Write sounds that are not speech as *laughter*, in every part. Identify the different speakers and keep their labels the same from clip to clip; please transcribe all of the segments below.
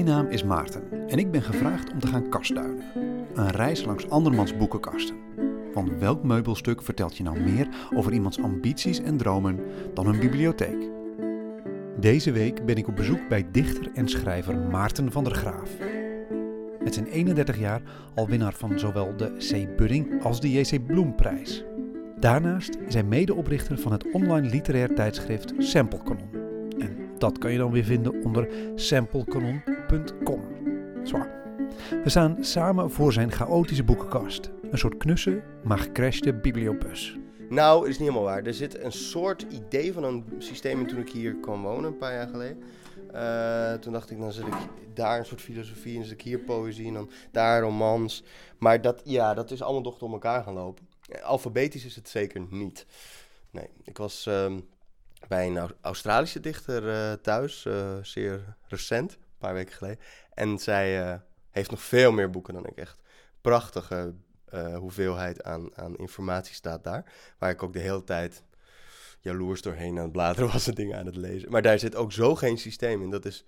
Speaker 1: Mijn naam is Maarten en ik ben gevraagd om te gaan kastduinen. Een reis langs andermans boekenkasten. Want welk meubelstuk vertelt je nou meer over iemands ambities en dromen dan een bibliotheek? Deze week ben ik op bezoek bij dichter en schrijver Maarten van der Graaf. Met zijn 31 jaar al winnaar van zowel de C. Budding als de J.C. Bloemprijs. Daarnaast is hij medeoprichter van het online literair tijdschrift Samplecanon. En dat kan je dan weer vinden onder Zwaar. We staan samen voor zijn chaotische boekenkast. Een soort knusse, maar gecrashte bibliobus.
Speaker 2: Nou, is niet helemaal waar. Er zit een soort idee van een systeem in toen ik hier kwam wonen, een paar jaar geleden. Uh, toen dacht ik, dan zit ik daar een soort filosofie en zit ik hier poëzie en dan daar romans. Maar dat, ja, dat is allemaal toch door elkaar gaan lopen. Alfabetisch is het zeker niet. Nee, ik was um, bij een Australische dichter uh, thuis, uh, zeer recent, paar weken geleden. En zij heeft nog veel meer boeken dan ik echt. Prachtige hoeveelheid aan, aan informatie staat daar. Waar ik ook de hele tijd jaloers doorheen aan het bladeren *laughs* was en dingen aan het lezen. Maar daar zit ook zo geen systeem in. Dat is,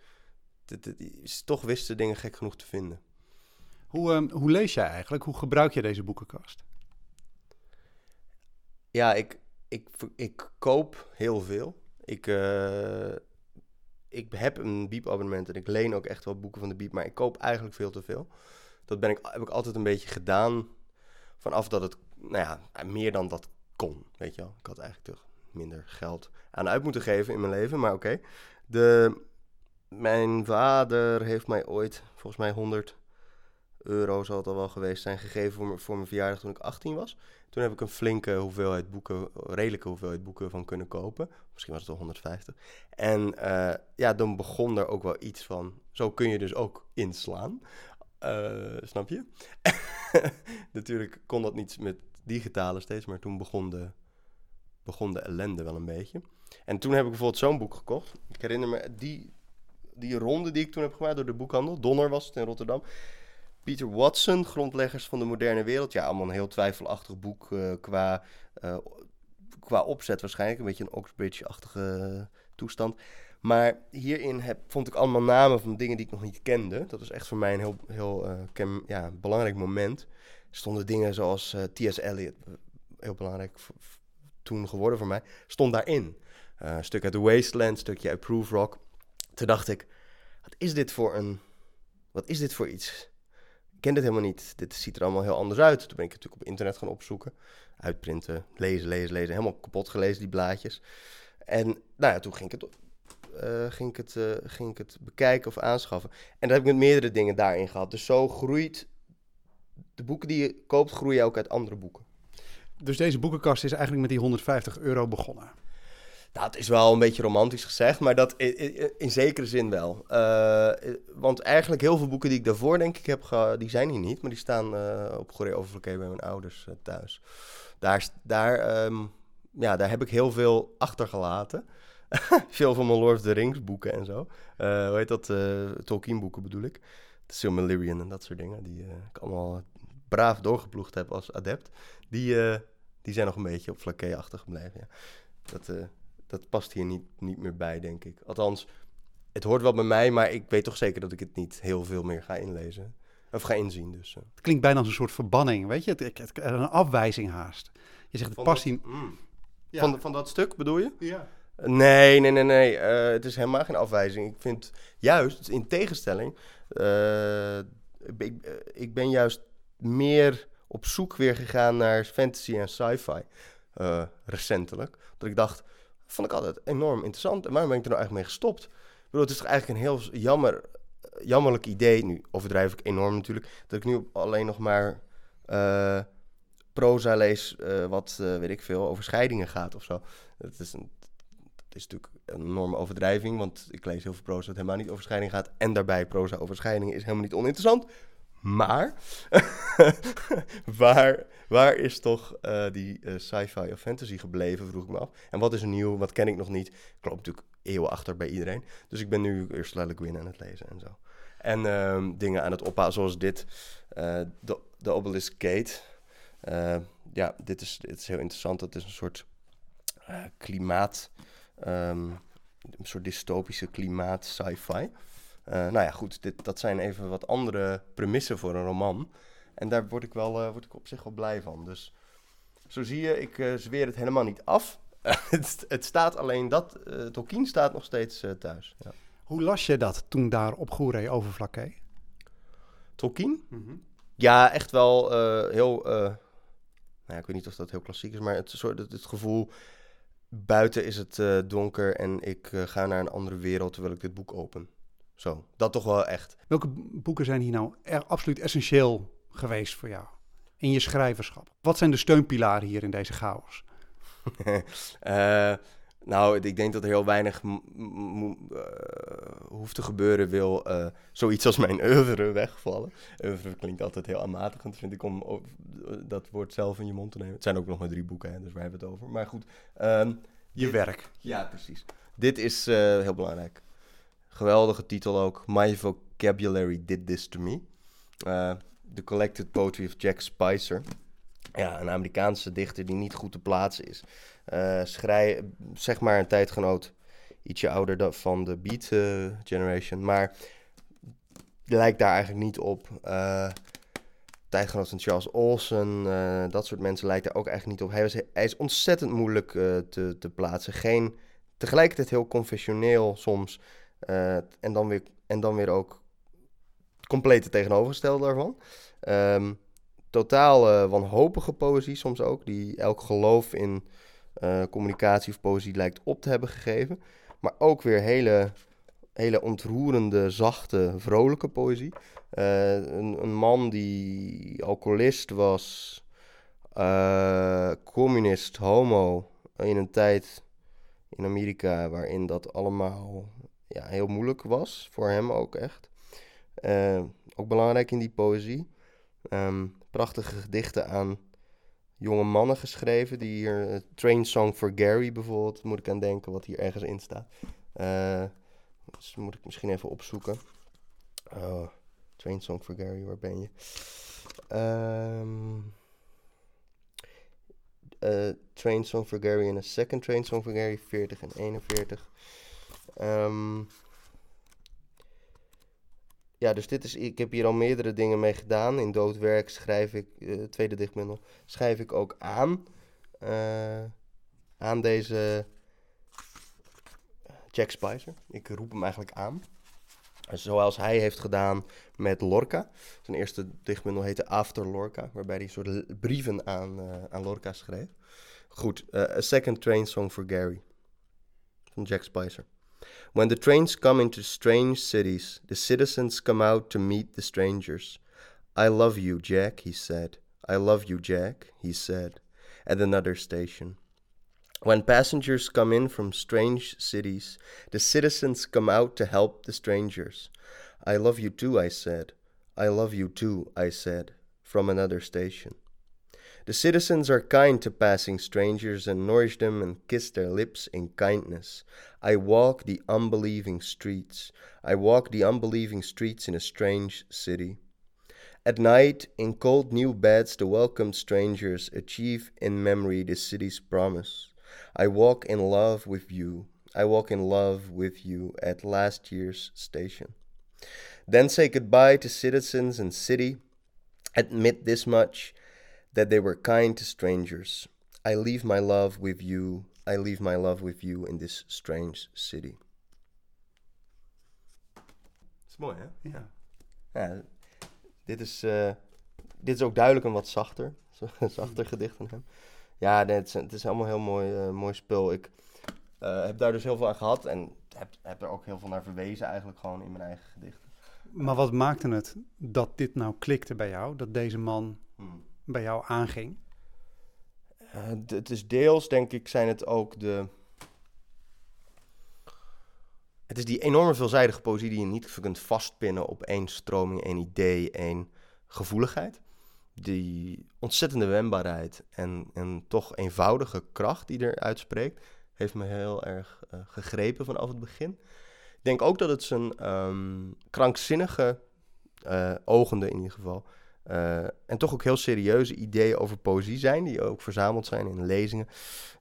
Speaker 2: dat, dat is toch wisten dingen gek genoeg te vinden.
Speaker 1: Hoe, um, hoe lees jij eigenlijk? Hoe gebruik je deze boekenkast?
Speaker 2: Ja, ik, ik, ik koop heel veel. Ik, uh, ik heb een Biep-abonnement en ik leen ook echt wel boeken van de Biep, maar ik koop eigenlijk veel te veel. Dat ben ik, heb ik altijd een beetje gedaan vanaf dat het, nou ja, meer dan dat kon, weet je wel. Ik had eigenlijk toch minder geld aan uit moeten geven in mijn leven, maar oké. De Mijn vader heeft mij ooit, volgens mij 100 euro zal het al wel geweest zijn, gegeven voor, voor mijn verjaardag toen ik 18 was. Toen heb ik een flinke hoeveelheid boeken, redelijke hoeveelheid boeken van kunnen kopen. Misschien was het wel 150. En uh, ja, dan begon er ook wel iets van, zo kun je dus ook inslaan. Uh, snap je? *laughs* Natuurlijk kon dat niet met digitale steeds, maar toen begon de begon de ellende wel een beetje. En toen heb ik bijvoorbeeld zo'n boek gekocht. Ik herinner me die, die ronde die ik toen heb gemaakt door de boekhandel. Donner was het in Rotterdam. Peter Watson, Grondleggers van de Moderne Wereld. Ja, allemaal een heel twijfelachtig boek uh, qua, uh, qua opzet waarschijnlijk. Een beetje een Oxbridge-achtige toestand. Maar hierin heb, vond ik allemaal namen van dingen die ik nog niet kende. Dat is echt voor mij een heel, heel ken, ja, belangrijk moment. Stonden dingen zoals T.S. Eliot, heel belangrijk toen geworden voor mij, stond daarin. Een stuk uit The Wasteland, een stukje uit Proof Rock. Toen dacht ik, wat is dit voor een... Wat is dit voor iets? Ken dit helemaal niet. Dit ziet er allemaal heel anders uit. Toen ben ik het natuurlijk op internet gaan opzoeken. Uitprinten, lezen, lezen, lezen. Helemaal kapot gelezen, die blaadjes. En nou ja, toen ging ik het, uh, ging ik het, uh, ging ik het bekijken of aanschaffen. En daar heb ik met meerdere dingen daarin gehad. Dus zo groeit... De boeken die je koopt, groeien ook uit andere boeken
Speaker 1: dus deze boekenkast is eigenlijk met die 150 euro begonnen.
Speaker 2: Het is wel een beetje romantisch gezegd, maar dat in, zekere zin wel. Uh, want eigenlijk heel veel boeken die ik daarvoor denk ik heb gehad, die zijn hier niet, maar die staan uh, op Goree Overflakkee bij mijn ouders uh, thuis. Daar, daar, um, ja, daar heb ik heel veel achtergelaten. *laughs* veel van mijn Lord of the Rings boeken en zo. hoe heet dat? Tolkien boeken bedoel ik. De Silmarillion en dat soort dingen, die ik allemaal braaf doorgeploegd heb als adept. Die, die zijn nog een beetje op flaké achtergebleven. Ja. Dat, dat past hier niet, niet meer bij, denk ik. Althans, het hoort wel bij mij, maar ik weet toch zeker dat ik het niet heel veel meer ga inlezen. Of ga inzien, dus. Uh.
Speaker 1: Het klinkt bijna als een soort verbanning, weet je? Het, het, het, een afwijzing haast. Je zegt, het
Speaker 2: van
Speaker 1: past
Speaker 2: dat,
Speaker 1: hier...
Speaker 2: mm. ja. van, van dat stuk, bedoel je?
Speaker 1: Ja.
Speaker 2: Nee, nee, nee, nee. Uh, het is helemaal geen afwijzing. Ik vind juist, in tegenstelling... ik, ik ben juist meer op zoek weer gegaan naar fantasy en sci-fi uh, recentelijk. Dat ik dacht, vond ik altijd enorm interessant. En waarom ben ik er nou eigenlijk mee gestopt? Ik bedoel, het is toch eigenlijk een heel jammer, jammerlijk idee. Nu overdrijf ik enorm natuurlijk. Dat ik nu alleen nog maar uh, proza lees, uh, wat weet ik veel, over scheidingen gaat of zo. Het is, een, het is natuurlijk een enorme overdrijving, want ik lees heel veel proza dat helemaal niet over scheidingen gaat. En daarbij proza over scheidingen is helemaal niet oninteressant. Maar *laughs* waar, waar is toch uh, die uh, sci-fi of fantasy gebleven, vroeg ik me af. En wat is nieuw, wat ken ik nog niet? Ik loop natuurlijk eeuwen achter bij iedereen. Dus ik ben nu Ursula Le Guin aan het lezen en zo. En um, dingen aan het ophalen, zoals dit. Uh, de, de Obelisk Gate. ja, dit is, dit is heel interessant. Het is een soort klimaat... Um, een soort dystopische klimaat sci-fi. Nou ja, goed, dit, dat zijn even wat andere premissen voor een roman. En daar word ik, wel, uh, word ik op zich wel blij van. Dus zo zie je, ik uh, zweer het helemaal niet af. *laughs* het, het, staat alleen dat, Tolkien staat nog steeds thuis. Ja.
Speaker 1: Hoe las je dat toen daar op Goeree Overflakke?
Speaker 2: Tolkien? Mm -hmm. Ja, echt wel heel... nou ja, ik weet niet of dat heel klassiek is, maar het, soort, het, het gevoel... Buiten is het donker en ik ga naar een andere wereld terwijl ik dit boek open. Zo, dat toch wel echt.
Speaker 1: Welke boeken zijn hier nou er absoluut essentieel geweest voor jou in je schrijverschap? Wat zijn de steunpilaren hier in deze chaos?
Speaker 2: uh, *laughs* nou, ik denk dat er heel weinig uh, hoeft te gebeuren wil uh, zoiets als mijn oeuvre wegvallen. Oeuvre klinkt altijd heel aanmatigend, vind ik, om dat woord zelf in je mond te nemen. Het zijn ook nog maar drie boeken, hè, dus waar hebben we het over. Maar goed. Um,
Speaker 1: je werk.
Speaker 2: Ja, precies. Dit is heel belangrijk. Geweldige titel ook. My Vocabulary Did This To Me. The Collected Poetry of Jack Spicer. Ja, een Amerikaanse dichter die niet goed te plaatsen is. Uh, zeg maar een tijdgenoot, ietsje ouder dan van de Beat uh, Generation. Maar lijkt daar eigenlijk niet op. Uh, tijdgenoot van Charles Olsen, dat soort mensen lijkt daar ook eigenlijk niet op. Hij, was, hij is ontzettend moeilijk te, te plaatsen. Geen, tegelijkertijd heel confessioneel soms. En, dan weer, en dan weer ook complete tegenovergestelde daarvan. Um, totaal uh, wanhopige poëzie soms ook, die elk geloof in uh, communicatie of poëzie lijkt op te hebben gegeven. Maar ook weer hele, hele ontroerende, zachte, vrolijke poëzie. Een, een, man die alcoholist was, communist, homo, in een tijd in Amerika waarin dat allemaal ja, heel moeilijk was. Voor hem ook echt. Uh, ook belangrijk in die poëzie. Um, prachtige gedichten aan jonge mannen geschreven. Die hier, uh, Train Song for Gary bijvoorbeeld, moet ik aan denken, wat hier ergens in staat. Uh, dus moet ik misschien even opzoeken. Oh, Train Song for Gary, waar ben je? Uh, train Song for Gary en een second Train Song for Gary, 40 en 41. Um, ja, dus dit is, ik heb hier al meerdere dingen mee gedaan. In doodwerk schrijf ik, uh, tweede dichtbundel, schrijf ik ook aan. Uh, aan deze Jack Spicer. Ik roep hem eigenlijk aan. Zoals hij heeft gedaan met Lorca. Zijn eerste dichtbundel heette After Lorca, waarbij hij soort brieven aan, uh, aan Lorca schreef. Goed, A Second Train Song for Gary van Jack Spicer. When the trains come into strange cities, the citizens come out to meet the strangers. I love you, Jack, he said. I love you, Jack, he said, at another station. When passengers come in from strange cities, the citizens come out to help the strangers. I love you too, I said. I love you too, I said, from another station. The citizens are kind to passing strangers and nourish them and kiss their lips in kindness. I walk the unbelieving streets. I walk the unbelieving streets in a strange city. At night, in cold new beds, the welcomed strangers achieve in memory the city's promise. I walk in love with you. I walk in love with you at last year's station. Then say goodbye to citizens and city. Admit this much that they were kind to strangers. I leave my love with you. I leave my love with you in this strange city. Dat is mooi, hè? Ja. ja dit, is, uh, dit is ook duidelijk een wat zachter, *laughs* zachter gedicht van hem. Ja, nee, het, is, het is allemaal heel mooi, uh, mooi spul. Ik uh, heb daar dus heel veel aan gehad en heb, heb er ook heel veel naar verwezen eigenlijk gewoon in mijn eigen gedichten.
Speaker 1: Maar wat maakte het dat dit nou klikte bij jou? Dat deze man bij jou aanging?
Speaker 2: Uh, het is deels, denk ik, zijn het ook de. Het is die enorme veelzijdige poëzie die je niet kunt vastpinnen op één stroming, één idee, één gevoeligheid. Die ontzettende wendbaarheid en, en toch eenvoudige kracht die er uitspreekt, heeft me heel erg uh, gegrepen vanaf het begin. Ik denk ook dat het zijn um, krankzinnige, uh, ogende in ieder geval, uh, en toch ook heel serieuze ideeën over poëzie zijn, die ook verzameld zijn in lezingen.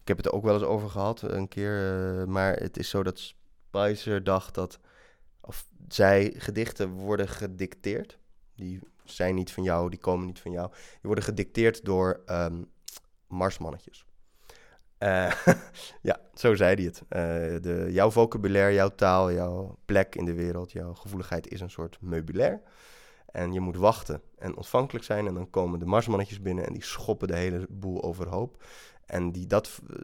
Speaker 2: Ik heb het er ook wel eens over gehad, een keer. Uh, maar het is zo dat Spicer dacht dat of zij gedichten worden gedicteerd. Die zijn niet van jou, die komen niet van jou. Die worden gedicteerd door ehm, marsmannetjes. *laughs* Ja, zo zei hij het. De, jouw vocabulaire, jouw taal, jouw plek in de wereld, jouw gevoeligheid is een soort meubilair. En je moet wachten en ontvankelijk zijn. En dan komen de marsmannetjes binnen en die schoppen de hele boel overhoop. En die, dat, eh,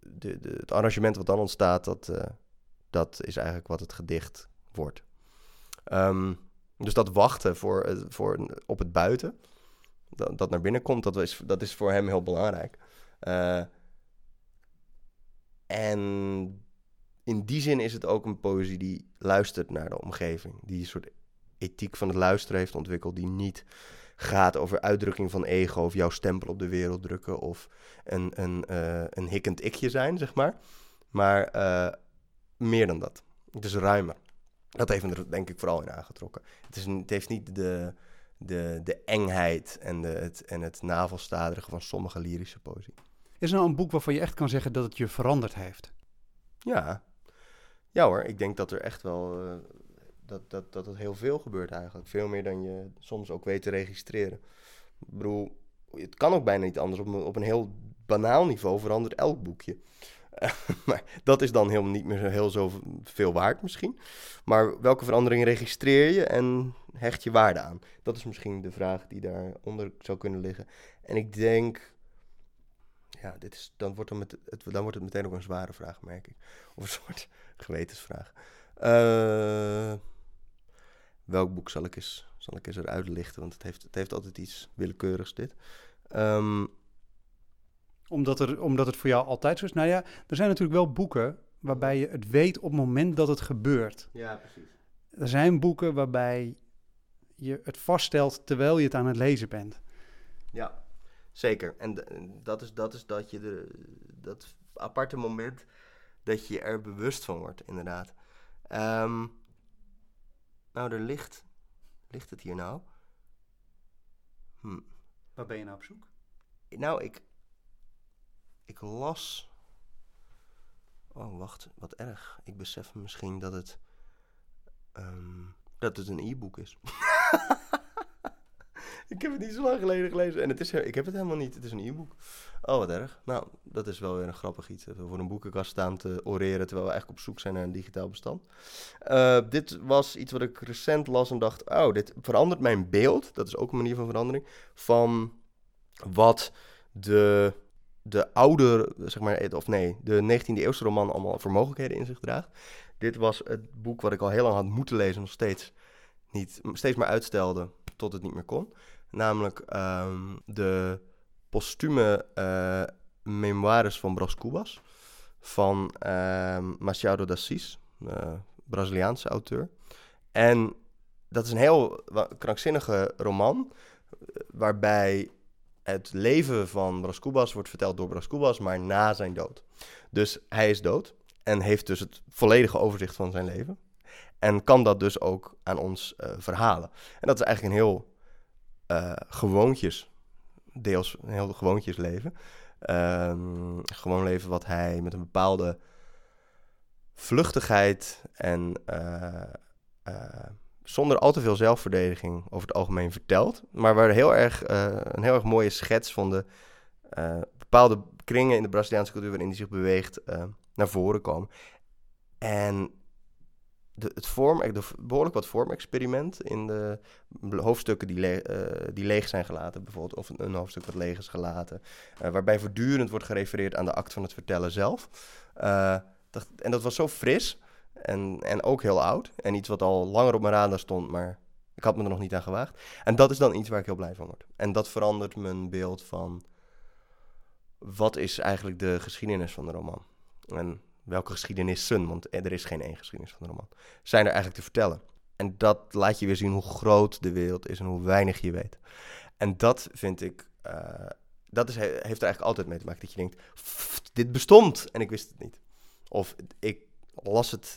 Speaker 2: de, de, het arrangement wat dan ontstaat, dat, uh, dat is eigenlijk wat het gedicht wordt. Um, dus dat wachten voor, voor, op het buiten, dat, dat naar binnen komt, dat is, dat is voor hem heel belangrijk. En in die zin is het ook een poëzie die luistert naar de omgeving. Die soort ethiek van het luisteren heeft ontwikkeld, die niet gaat over uitdrukking van ego of jouw stempel op de wereld drukken of een, een, uh, een hikkend ikje zijn, zeg maar. Maar uh, meer dan dat. Het is ruimer. Dat heeft me er denk ik vooral in aangetrokken. Het, is, het heeft niet de, de, de engheid en, de, het, en het navelstaderige van sommige lyrische poëzie.
Speaker 1: Is er nou een boek waarvan je echt kan zeggen dat het je veranderd heeft?
Speaker 2: Ja, ja hoor. Ik denk dat er echt wel uh, dat, dat, dat het heel veel gebeurt eigenlijk. Veel meer dan je soms ook weet te registreren. Ik bedoel, het kan ook bijna niet anders. Op, op een heel banaal niveau verandert elk boekje. *laughs* maar dat is dan helemaal niet meer zo heel zoveel waard misschien. Maar welke veranderingen registreer je en hecht je waarde aan? Dat is misschien de vraag die daaronder zou kunnen liggen. En ik denk, ja, dit is, dan, wordt het, het, dan wordt het meteen ook een zware vraag, merk ik. Of een soort *laughs* gewetensvraag. Uh, welk boek zal ik eens, zal ik eens eruit lichten? Want het heeft, het heeft altijd iets willekeurigs, dit. Um,
Speaker 1: omdat, er, omdat het voor jou altijd zo is. Nou ja, er zijn natuurlijk wel boeken waarbij je het weet op het moment dat het gebeurt.
Speaker 2: Ja, precies.
Speaker 1: Er zijn boeken waarbij je het vaststelt terwijl je het aan het lezen bent.
Speaker 2: Ja, zeker. En dat is dat, is dat je de, dat aparte moment dat je er bewust van wordt, inderdaad. Um, nou, er ligt. Ligt het hier nou?
Speaker 1: Hm. Waar ben je nou op zoek?
Speaker 2: Nou, ik, ik las. Oh, wacht, wat erg. Ik besef misschien dat het. Um, dat het een e-book is. *laughs* ik heb het niet zo lang geleden gelezen. En het is, ik heb het helemaal niet. Het is een e-book. Oh, wat erg. Nou, dat is wel weer een grappig iets. Voor een boekenkast staan te oreren terwijl we eigenlijk op zoek zijn naar een digitaal bestand. Uh, dit was iets wat ik recent las en dacht: oh, dit verandert mijn beeld. Dat is ook een manier van verandering. Van wat de de oude, zeg maar, of nee, de 19e eeuwse roman allemaal voor mogelijkheden in zich draagt. Dit was het boek wat ik al heel lang had moeten lezen, nog steeds, niet, steeds maar uitstelde tot het niet meer kon. Namelijk um, de postume uh, memoires van Bras Cubas van uh, Machado d'Assis, uh, Braziliaanse auteur. En dat is een heel krankzinnige roman, waarbij het leven van Bras Cubas wordt verteld door Bras Cubas, maar na zijn dood. Dus hij is dood en heeft dus het volledige overzicht van zijn leven. En kan dat dus ook aan ons verhalen. En dat is eigenlijk een heel uh, gewoontjes, deels een heel gewoontjes leven. Um, gewoon leven wat hij met een bepaalde vluchtigheid en uh, zonder al te veel zelfverdediging over het algemeen verteld. Maar waar heel erg, een heel erg mooie schets van de bepaalde kringen in de Braziliaanse cultuur waarin die zich beweegt naar voren komen. En de, het vorm, de, behoorlijk wat vormexperiment in de hoofdstukken die, le die leeg zijn gelaten, bijvoorbeeld, of een, hoofdstuk wat leeg is gelaten, waarbij voortdurend wordt gerefereerd aan de act van het vertellen zelf. Dat, en dat was zo fris en, en ook heel oud. En iets wat al langer op mijn radar stond, maar ik had me er nog niet aan gewaagd. En dat is dan iets waar ik heel blij van word. En dat verandert mijn beeld van wat is eigenlijk de geschiedenis van de roman. En welke geschiedenissen, want er is geen één geschiedenis van de roman, zijn er eigenlijk te vertellen. En dat laat je weer zien hoe groot de wereld is en hoe weinig je weet. En dat vind ik, uh, dat is, heeft er eigenlijk altijd mee te maken. Dat je denkt, dit bestond en ik wist het niet. Of ik las het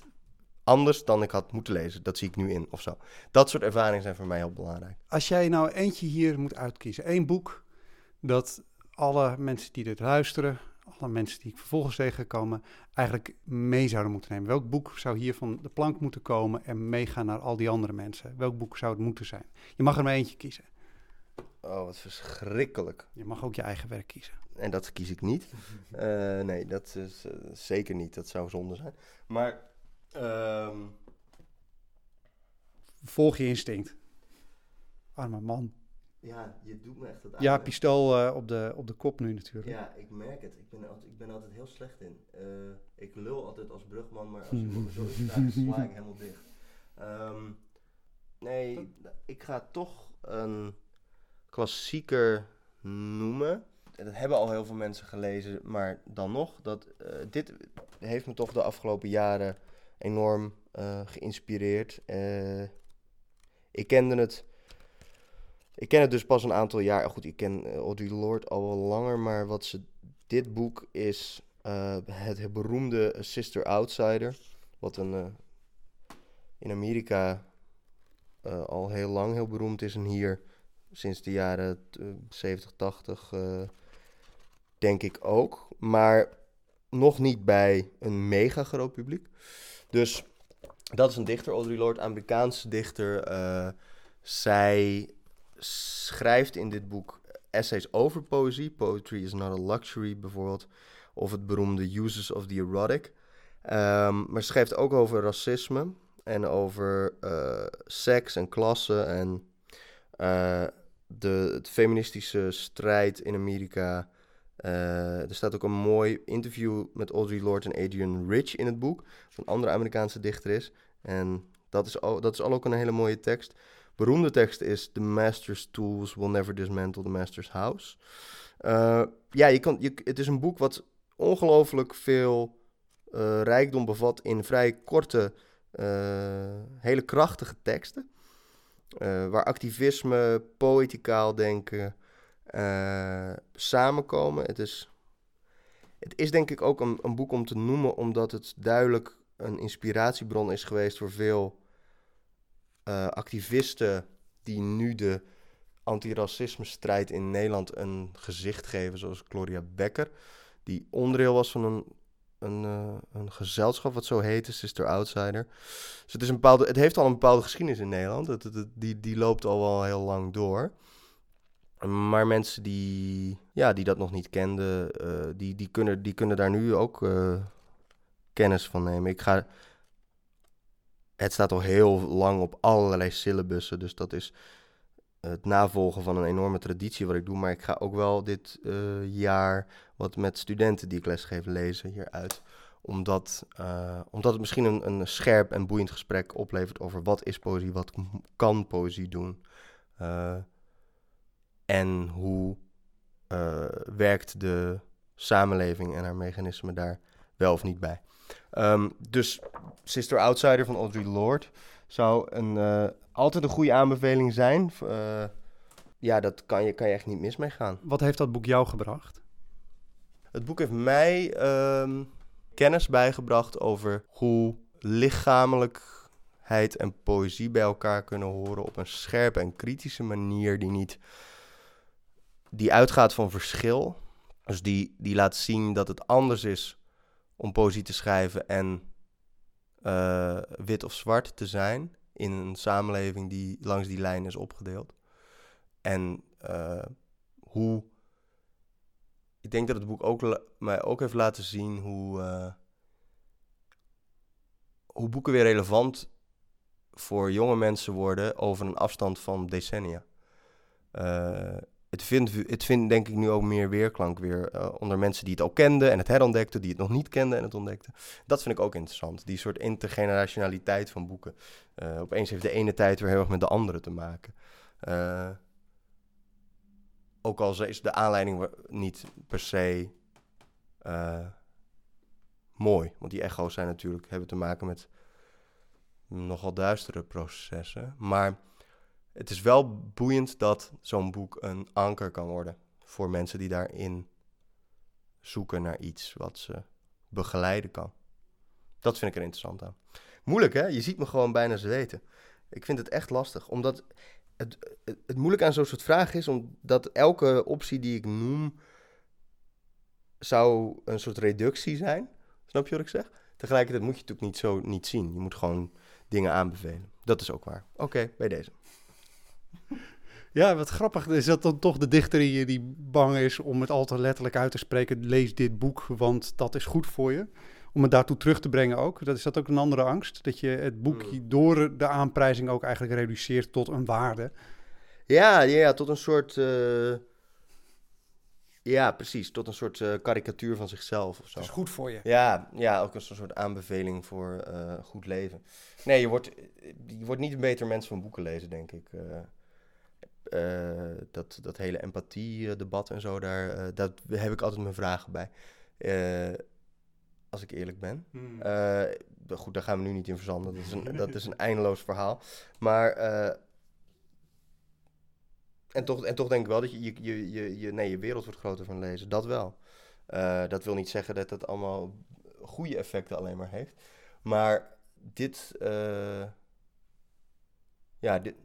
Speaker 2: anders dan ik had moeten lezen. Dat zie ik nu in of zo. Dat soort ervaringen zijn voor mij heel belangrijk.
Speaker 1: Als jij nou eentje hier moet uitkiezen, één boek dat alle mensen die dit luisteren, alle mensen die ik vervolgens tegengekomen, eigenlijk mee zouden moeten nemen? Welk boek zou hier van de plank moeten komen en meegaan naar al die andere mensen? Welk boek zou het moeten zijn? Je mag er maar eentje kiezen.
Speaker 2: Oh, wat verschrikkelijk.
Speaker 1: Je mag ook je eigen werk kiezen.
Speaker 2: En dat kies ik niet. *laughs* Eh, nee, dat is eh, zeker niet. Dat zou zonde zijn. Maar. ehm,
Speaker 1: Volg je instinct. Arme man.
Speaker 2: Ja, je doet me echt het
Speaker 1: Ja,
Speaker 2: aan.
Speaker 1: pistool eh, op, de, op de kop nu natuurlijk.
Speaker 2: Ja, ik merk het. Ik ben, er altijd, ik ben er altijd heel slecht in. Eh, ik lul altijd als brugman, maar als je *laughs* me zo vraagt, sla ik helemaal dicht. Ehm, nee, ik ga toch een klassieker noemen. Dat hebben al heel veel mensen gelezen, maar dan nog. Dat, eh, dit heeft me toch de afgelopen jaren enorm eh, geïnspireerd. Eh, ik kende het. Ik ken het dus pas een aantal jaar. Goed, ik ken eh, Audre Lorde al wel langer, maar wat ze. Dit boek is eh, het beroemde Sister Outsider. Wat een. eh, in Amerika al heel lang heel beroemd is. En hier sinds de jaren eh, 70, 80. eh, denk ik ook. Maar nog niet bij een mega groot publiek. Dus dat is een dichter, Audre Lorde, Amerikaanse dichter. Zij schrijft in dit boek essays over poëzie. Poetry is not a luxury bijvoorbeeld. Of het beroemde Uses of the Erotic. Ehm, maar schrijft ook over racisme. En over eh, seks en klasse. En eh, de feministische strijd in Amerika. Eh, er staat ook een mooi interview met Audre Lorde en Adrian Rich in het boek. Een andere Amerikaanse dichter is. En dat is, al, dat is al ook een hele mooie tekst. Beroemde tekst is The Master's Tools Will Never Dismantle the Master's House. Eh, ja, je kan, je, het is een boek wat ongelooflijk veel eh, rijkdom bevat in vrij korte, eh, hele krachtige teksten. Waar activisme, poëticaal denken samenkomen. Het is, het is denk ik ook een, een boek om te noemen, omdat het duidelijk een inspiratiebron is geweest voor veel eh, activisten die nu de antiracisme-strijd in Nederland een gezicht geven, zoals Gloria Becker, die onderdeel was van een, een, eh, een gezelschap wat zo heette, Sister Outsider. Dus het, is een bepaalde, het heeft al een bepaalde geschiedenis in Nederland, die, die loopt al wel heel lang door. Maar mensen die, ja, die dat nog niet kenden, eh, die, die, kunnen, die kunnen daar nu ook kennis van nemen. Ik ga, het staat al heel lang op allerlei syllabussen, dus dat is het navolgen van een enorme traditie wat ik doe. Maar ik ga ook wel dit eh, jaar wat met studenten die ik lesgeef lezen hieruit. Omdat, eh, omdat het misschien een, een scherp en boeiend gesprek oplevert over wat is poëzie, wat kan poëzie doen. Eh, en hoe werkt de samenleving en haar mechanismen daar wel of niet bij. Ehm, dus Sister Outsider van Audre Lorde zou een, eh, altijd een goede aanbeveling zijn. Eh, ja, dat kan je, kan je echt niet mis mee gaan.
Speaker 1: Wat heeft dat boek jou gebracht?
Speaker 2: Het boek heeft mij ehm, kennis bijgebracht over hoe lichamelijkheid en poëzie bij elkaar kunnen horen op een scherpe en kritische manier die niet die uitgaat van verschil. Dus die, die laat zien dat het anders is om poëzie te schrijven en eh, wit of zwart te zijn in een samenleving die langs die lijn is opgedeeld. En eh, hoe ik denk dat het boek ook mij ook heeft laten zien hoe, eh, hoe boeken weer relevant voor jonge mensen worden over een afstand van decennia. Het, vindt, het vindt denk ik nu ook meer weerklank weer eh, onder mensen die het al kenden en het herontdekten, die het nog niet kenden en het ontdekten. Dat vind ik ook interessant, die soort intergenerationaliteit van boeken. Eh, opeens heeft de ene tijd weer heel erg met de andere te maken. Eh, ook al is de aanleiding niet per se mooi. Want die echo's zijn natuurlijk, hebben te maken met nogal duistere processen. Maar het is wel boeiend dat zo'n boek een anker kan worden voor mensen die daarin zoeken naar iets wat ze begeleiden kan. Dat vind ik er interessant aan. Moeilijk hè? Je ziet me gewoon bijna zweten. Ik vind het echt lastig, omdat het, het, moeilijke aan zo'n soort vraag is omdat elke optie die ik noem zou een soort reductie zijn. Snap je wat ik zeg? Tegelijkertijd moet je het natuurlijk niet zo niet zien. Je moet gewoon dingen aanbevelen. Dat is ook waar. Oké, bij deze.
Speaker 3: Ja, wat grappig is dat dan toch de dichter in je die bang is om het al te letterlijk uit te spreken. Lees dit boek, want dat is goed voor je. Om het daartoe terug te brengen ook. Dat is dat ook een andere angst. Dat je het boek
Speaker 2: Mm.
Speaker 3: door de aanprijzing ook eigenlijk reduceert tot een waarde.
Speaker 2: Ja, ja, ja, tot een soort... eh, ja, precies. Tot een soort eh, karikatuur van zichzelf of zo.
Speaker 3: Dat is goed voor je.
Speaker 2: Ja, ja, ook als een soort aanbeveling voor eh, goed leven. Nee, je wordt, je wordt niet een beter mens van boeken lezen, denk ik. Eh, dat, dat hele empathie-debat en zo, daar eh, dat heb ik altijd mijn vragen bij. Eh, als ik eerlijk ben.
Speaker 3: Hmm.
Speaker 2: Goed, daar gaan we nu niet in verzanden. Dat is een, dat is een *laughs* eindeloos verhaal. Maar. en, toch, en toch denk ik wel dat je je, je, je, je, nee, je wereld wordt groter van lezen. Dat wel. Dat wil niet zeggen dat het allemaal goede effecten alleen maar heeft. Maar dit. ja, dit,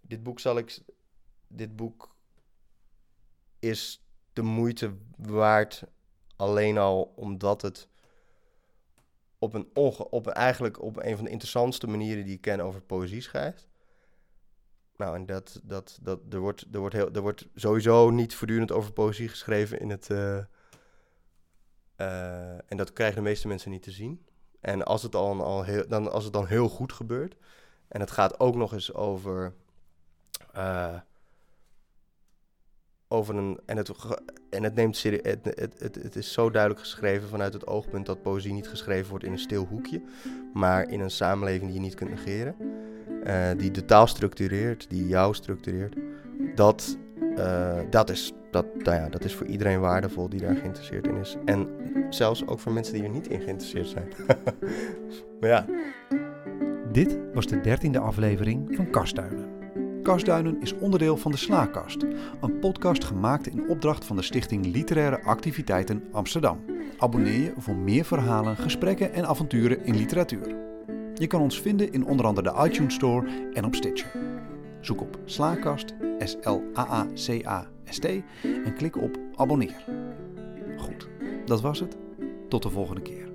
Speaker 2: dit boek zal ik. Dit boek is de moeite waard. Alleen al omdat het op een, onge, op een, eigenlijk op een van de interessantste manieren die ik ken over poëzie schrijft. Nou, en dat, dat, dat, er, wordt, er, wordt heel, er wordt sowieso niet voortdurend over poëzie geschreven in het. eh, eh, en dat krijgen de meeste mensen niet te zien. En als het, al, al heel, dan, als het dan heel goed gebeurt. En het gaat ook nog eens over. eh, over een. En het, en het neemt serie, het, het, het, het is zo duidelijk geschreven vanuit het oogpunt dat poëzie niet geschreven wordt in een stil hoekje. Maar in een samenleving die je niet kunt negeren. eh, die de taal structureert, die jou structureert. Dat, eh, dat, is, dat, nou ja, dat is voor iedereen waardevol die daar geïnteresseerd in is. En zelfs ook voor mensen die er niet in geïnteresseerd zijn. *laughs* maar ja,
Speaker 1: Dit was de dertiende aflevering van Kastduinen. Kastduinen is onderdeel van de Slaakast, een podcast gemaakt in opdracht van de Stichting Literaire Activiteiten Amsterdam. Abonneer je voor meer verhalen, gesprekken en avonturen in literatuur. Je kan ons vinden in onder andere de iTunes Store en op Stitcher. Zoek op Slaakast, S-L-A-A-C-A-S-T en klik op abonneer. Goed, dat was het. Tot de volgende keer.